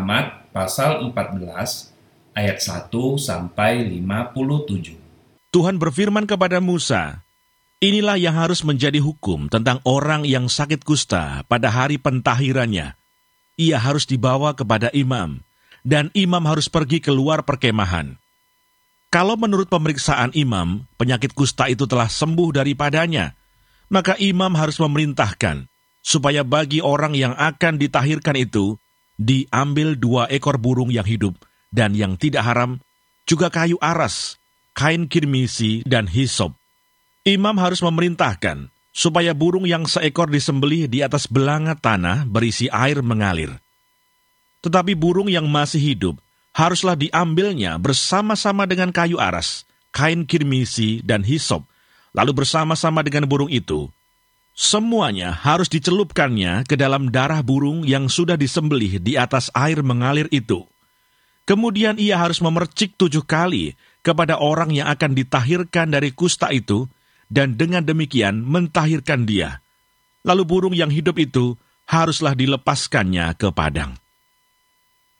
Muhammad pasal 14 ayat 1 sampai 57. Tuhan berfirman kepada Musa, Inilah yang harus menjadi hukum tentang orang yang sakit kusta pada hari pentahirannya. Ia harus dibawa kepada imam, dan imam harus pergi keluar perkemahan. Kalau menurut pemeriksaan imam, penyakit kusta itu telah sembuh daripadanya, maka imam harus memerintahkan supaya bagi orang yang akan ditahirkan itu diambil dua ekor burung yang hidup dan yang tidak haram, juga kayu aras, kain kirmisi, dan hisop Imam harus memerintahkan supaya burung yang seekor disembelih di atas belanga tanah berisi air mengalir. Tetapi burung yang masih hidup haruslah diambilnya bersama-sama dengan kayu aras, kain kirmisi, dan hisop, lalu bersama-sama dengan burung itu. Semuanya harus dicelupkannya ke dalam darah burung yang sudah disembelih di atas air mengalir itu. Kemudian ia harus memercik tujuh kali kepada orang yang akan ditahirkan dari kusta itu, dan dengan demikian mentahirkan dia. Lalu burung yang hidup itu haruslah dilepaskannya ke padang.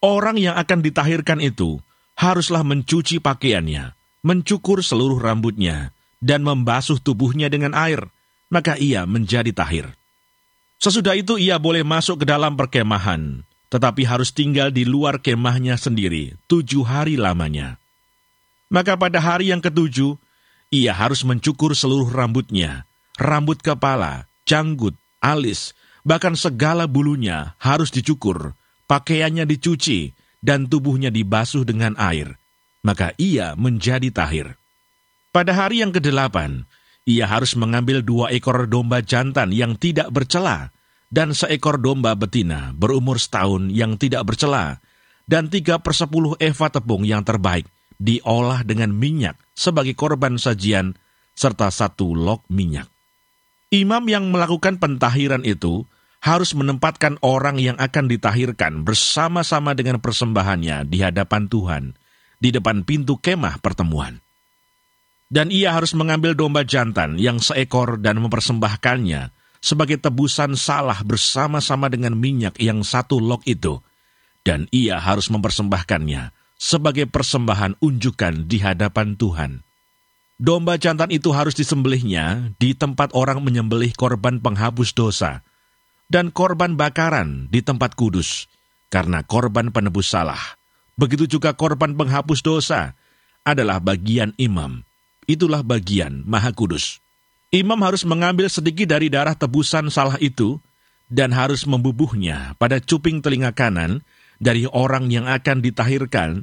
Orang yang akan ditahirkan itu haruslah mencuci pakaiannya, mencukur seluruh rambutnya, dan membasuh tubuhnya dengan air, maka ia menjadi tahir. Sesudah itu ia boleh masuk ke dalam perkemahan, tetapi harus tinggal di luar kemahnya sendiri tujuh hari lamanya. Maka pada hari yang ketujuh, ia harus mencukur seluruh rambutnya, rambut kepala, janggut, alis, bahkan segala bulunya harus dicukur, pakaiannya dicuci, dan tubuhnya dibasuh dengan air. Maka ia menjadi tahir. Pada hari yang kedelapan, ia harus mengambil dua ekor domba jantan yang tidak bercela, dan seekor domba betina berumur setahun yang tidak bercela, dan tiga persepuluh eva tepung yang terbaik, diolah dengan minyak sebagai korban sajian, serta satu log minyak. Imam yang melakukan pentahiran itu harus menempatkan orang yang akan ditahirkan bersama-sama dengan persembahannya di hadapan Tuhan, di depan pintu kemah pertemuan. Dan ia harus mengambil domba jantan yang seekor dan mempersembahkannya sebagai tebusan salah bersama-sama dengan minyak yang satu log itu, dan ia harus mempersembahkannya sebagai persembahan unjukan di hadapan Tuhan. Domba jantan itu harus disembelihnya di tempat orang menyembelih korban penghapus dosa, dan korban bakaran di tempat kudus, karena korban penebus salah. Begitu juga korban penghapus dosa adalah bagian imam. Itulah bagian maha kudus. Imam harus mengambil sedikit dari darah tebusan salah itu dan harus membubuhnya pada cuping telinga kanan dari orang yang akan ditahirkan,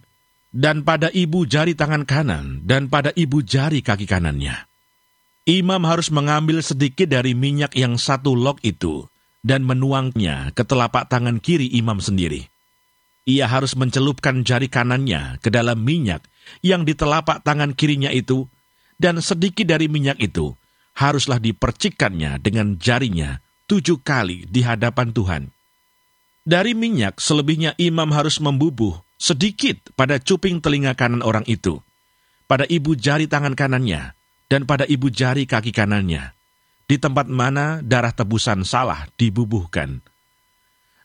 dan pada ibu jari tangan kanan, dan pada ibu jari kaki kanannya. Imam harus mengambil sedikit dari minyak yang satu log itu, dan menuangnya ke telapak tangan kiri imam sendiri. Ia harus mencelupkan jari kanannya ke dalam minyak yang di telapak tangan kirinya itu, dan sedikit dari minyak itu haruslah dipercikkannya dengan jarinya tujuh kali di hadapan Tuhan. Dari minyak selebihnya imam harus membubuh sedikit pada cuping telinga kanan orang itu, pada ibu jari tangan kanannya, dan pada ibu jari kaki kanannya, di tempat mana darah tebusan salah dibubuhkan.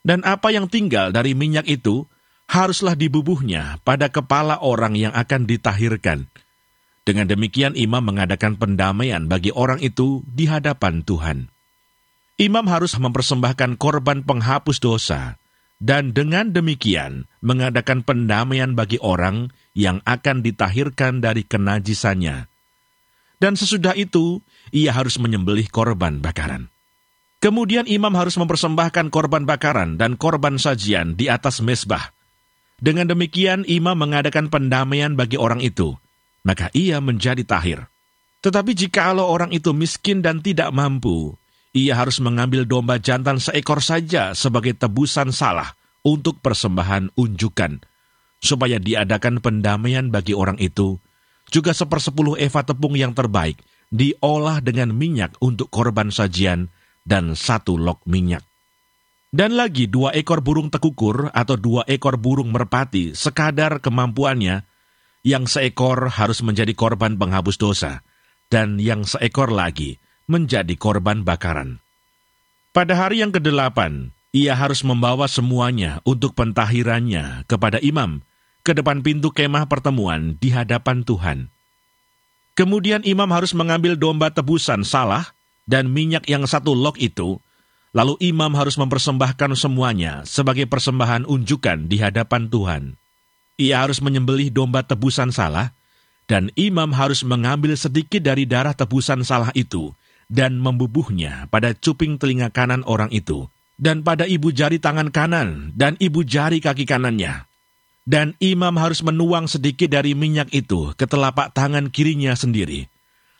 Dan apa yang tinggal dari minyak itu haruslah dibubuhnya pada kepala orang yang akan ditahirkan. Dengan demikian imam mengadakan pendamaian bagi orang itu di hadapan Tuhan. Imam harus mempersembahkan korban penghapus dosa, dan dengan demikian mengadakan pendamaian bagi orang yang akan ditahirkan dari kenajisannya. Dan sesudah itu, ia harus menyembelih korban bakaran. Kemudian imam harus mempersembahkan korban bakaran dan korban sajian di atas mesbah. Dengan demikian imam mengadakan pendamaian bagi orang itu, maka ia menjadi tahir. Tetapi jika orang itu miskin dan tidak mampu, ia harus mengambil domba jantan seekor saja sebagai tebusan salah untuk persembahan unjukan, supaya diadakan pendamaian bagi orang itu, juga sepersepuluh eva tepung yang terbaik, diolah dengan minyak untuk korban sajian, dan satu lok minyak. Dan lagi dua ekor burung tekukur atau dua ekor burung merpati sekadar kemampuannya, yang seekor harus menjadi korban penghapus dosa, dan yang seekor lagi menjadi korban bakaran. Pada hari yang kedelapan, ia harus membawa semuanya untuk pentahirannya kepada imam ke depan pintu kemah pertemuan di hadapan Tuhan. Kemudian imam harus mengambil domba tebusan salah dan minyak yang satu lok itu, lalu imam harus mempersembahkan semuanya sebagai persembahan unjukan di hadapan Tuhan. Ia harus menyembelih domba tebusan salah, dan imam harus mengambil sedikit dari darah tebusan salah itu dan membubuhnya pada cuping telinga kanan orang itu, dan pada ibu jari tangan kanan dan ibu jari kaki kanannya dan imam harus menuang sedikit dari minyak itu ke telapak tangan kirinya sendiri.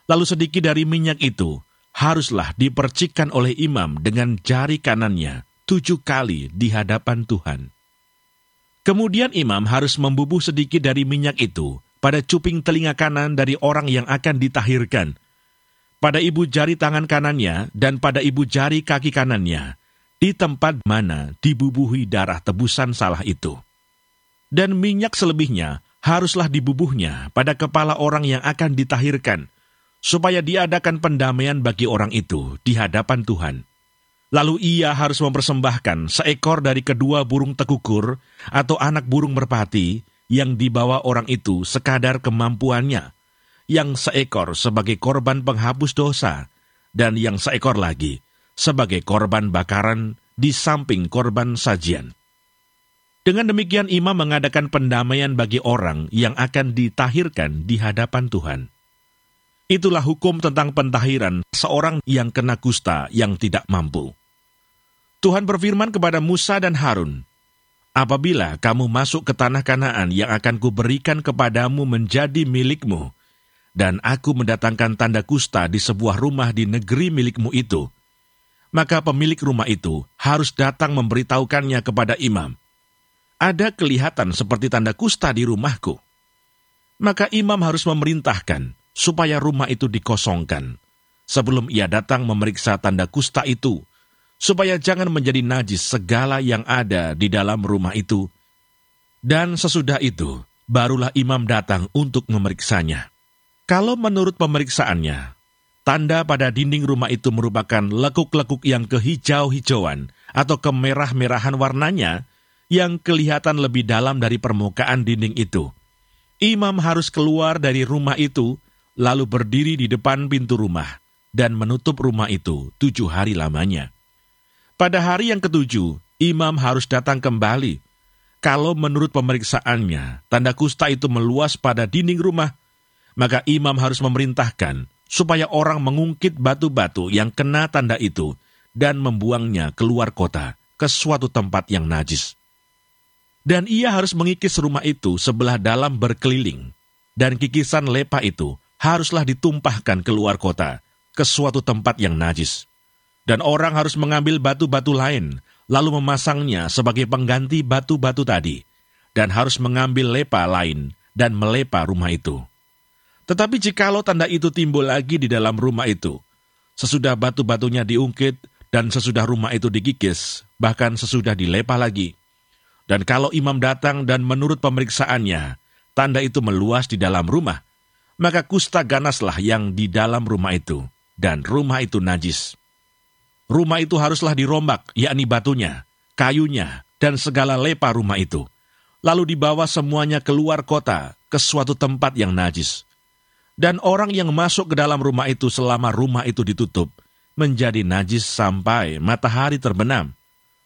Lalu sedikit dari minyak itu haruslah dipercikkan oleh imam dengan jari kanannya tujuh kali di hadapan Tuhan. Kemudian imam harus membubuh sedikit dari minyak itu pada cuping telinga kanan dari orang yang akan ditahirkan, pada ibu jari tangan kanannya dan pada ibu jari kaki kanannya, di tempat mana dibubuhi darah tebusan salah itu dan minyak selebihnya haruslah dibubuhnya pada kepala orang yang akan ditahirkan, supaya diadakan pendamaian bagi orang itu di hadapan Tuhan. Lalu ia harus mempersembahkan seekor dari kedua burung tekukur atau anak burung merpati yang dibawa orang itu sekadar kemampuannya, yang seekor sebagai korban penghapus dosa, dan yang seekor lagi sebagai korban bakaran di samping korban sajian. Dengan demikian imam mengadakan pendamaian bagi orang yang akan ditahirkan di hadapan Tuhan. Itulah hukum tentang pentahiran seorang yang kena kusta yang tidak mampu. Tuhan berfirman kepada Musa dan Harun, Apabila kamu masuk ke tanah kanaan yang akan kuberikan kepadamu menjadi milikmu, dan aku mendatangkan tanda kusta di sebuah rumah di negeri milikmu itu, maka pemilik rumah itu harus datang memberitahukannya kepada imam, ada kelihatan seperti tanda kusta di rumahku. Maka imam harus memerintahkan supaya rumah itu dikosongkan sebelum ia datang memeriksa tanda kusta itu, supaya jangan menjadi najis segala yang ada di dalam rumah itu. Dan sesudah itu, barulah imam datang untuk memeriksanya. Kalau menurut pemeriksaannya, tanda pada dinding rumah itu merupakan lekuk-lekuk yang kehijau-hijauan atau kemerah-merahan warnanya, yang kelihatan lebih dalam dari permukaan dinding itu. Imam harus keluar dari rumah itu, lalu berdiri di depan pintu rumah, dan menutup rumah itu tujuh hari lamanya. Pada hari yang ketujuh, imam harus datang kembali. Kalau menurut pemeriksaannya, tanda kusta itu meluas pada dinding rumah, maka imam harus memerintahkan supaya orang mengungkit batu-batu yang kena tanda itu dan membuangnya keluar kota ke suatu tempat yang najis. Dan ia harus mengikis rumah itu sebelah dalam berkeliling, dan kikisan lepa itu haruslah ditumpahkan keluar kota, ke suatu tempat yang najis. Dan orang harus mengambil batu-batu lain, lalu memasangnya sebagai pengganti batu-batu tadi, dan harus mengambil lepa lain dan melepa rumah itu. Tetapi jikalau tanda itu timbul lagi di dalam rumah itu, sesudah batu-batunya diungkit dan sesudah rumah itu dikikis, bahkan sesudah dilepa lagi, dan kalau imam datang dan menurut pemeriksaannya, tanda itu meluas di dalam rumah, maka kusta ganaslah yang di dalam rumah itu, dan rumah itu najis. Rumah itu haruslah dirombak, yakni batunya, kayunya, dan segala lepa rumah itu. Lalu dibawa semuanya keluar kota ke suatu tempat yang najis. Dan orang yang masuk ke dalam rumah itu selama rumah itu ditutup, menjadi najis sampai matahari terbenam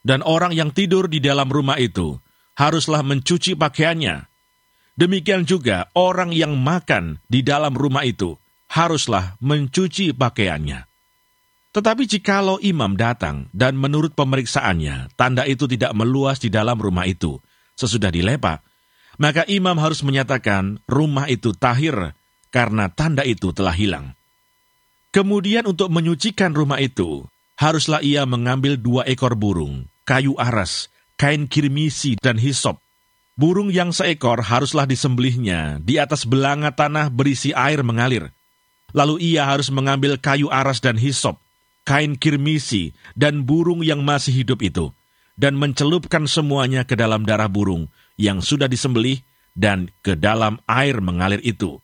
dan orang yang tidur di dalam rumah itu haruslah mencuci pakaiannya. Demikian juga orang yang makan di dalam rumah itu haruslah mencuci pakaiannya. Tetapi jikalau imam datang dan menurut pemeriksaannya tanda itu tidak meluas di dalam rumah itu sesudah dilepa, maka imam harus menyatakan rumah itu tahir karena tanda itu telah hilang. Kemudian untuk menyucikan rumah itu, haruslah ia mengambil dua ekor burung kayu aras, kain kirmisi, dan hisop. Burung yang seekor haruslah disembelihnya di atas belanga tanah berisi air mengalir. Lalu ia harus mengambil kayu aras dan hisop, kain kirmisi, dan burung yang masih hidup itu, dan mencelupkan semuanya ke dalam darah burung yang sudah disembelih dan ke dalam air mengalir itu.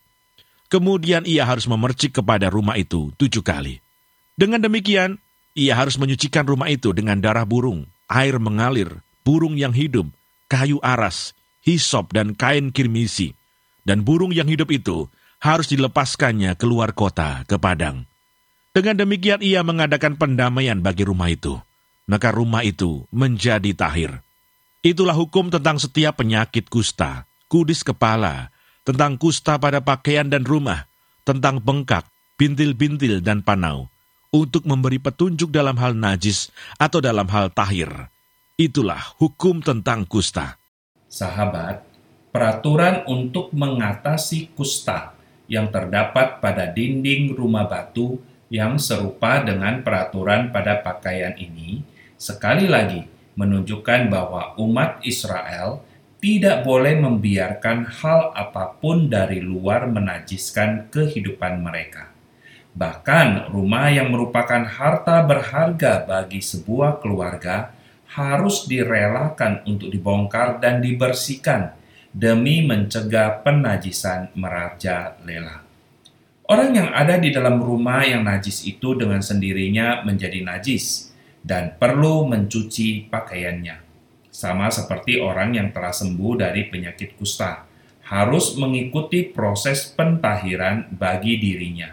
Kemudian ia harus memercik kepada rumah itu tujuh kali. Dengan demikian, ia harus menyucikan rumah itu dengan darah burung, air mengalir, burung yang hidup, kayu aras, hisop dan kain kirmisi. Dan burung yang hidup itu harus dilepaskannya keluar kota ke padang. Dengan demikian ia mengadakan pendamaian bagi rumah itu. Maka rumah itu menjadi tahir. Itulah hukum tentang setiap penyakit kusta, kudis kepala, tentang kusta pada pakaian dan rumah, tentang bengkak, bintil-bintil dan panau, untuk memberi petunjuk dalam hal najis atau dalam hal tahir. Itulah hukum tentang kusta. Sahabat, peraturan untuk mengatasi kusta yang terdapat pada dinding rumah batu yang serupa dengan peraturan pada pakaian ini, sekali lagi menunjukkan bahwa umat Israel tidak boleh membiarkan hal apa pun dari luar menajiskan kehidupan mereka. Bahkan, rumah yang merupakan harta berharga bagi sebuah keluarga harus direlakan untuk dibongkar dan dibersihkan demi mencegah penajisan meraja lela. Orang yang ada di dalam rumah yang najis itu dengan sendirinya menjadi najis dan perlu mencuci pakaiannya. Sama seperti orang yang telah sembuh dari penyakit kusta, harus mengikuti proses pentahiran bagi dirinya.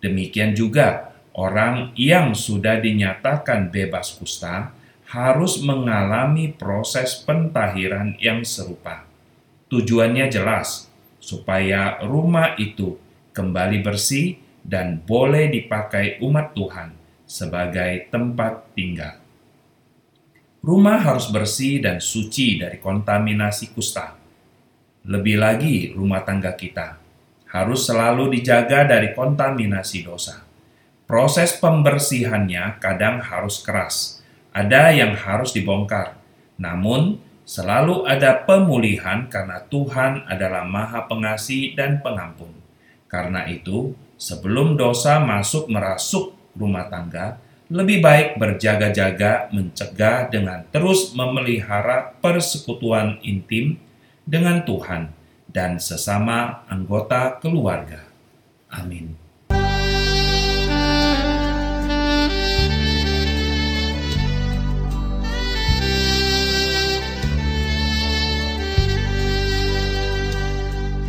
Demikian juga orang yang sudah dinyatakan bebas kusta harus mengalami proses pentahiran yang serupa. Tujuannya jelas, supaya rumah itu kembali bersih dan boleh dipakai umat Tuhan sebagai tempat tinggal. Rumah harus bersih dan suci dari kontaminasi kusta. Lebih lagi, rumah tangga kita harus selalu dijaga dari kontaminasi dosa. Proses pembersihannya kadang harus keras, ada yang harus dibongkar, namun selalu ada pemulihan karena Tuhan adalah Maha Pengasih dan Pengampun. Karena itu, sebelum dosa masuk merasuk rumah tangga, lebih baik berjaga-jaga mencegah dengan terus memelihara persekutuan intim dengan Tuhan dan sesama anggota keluarga. Amin.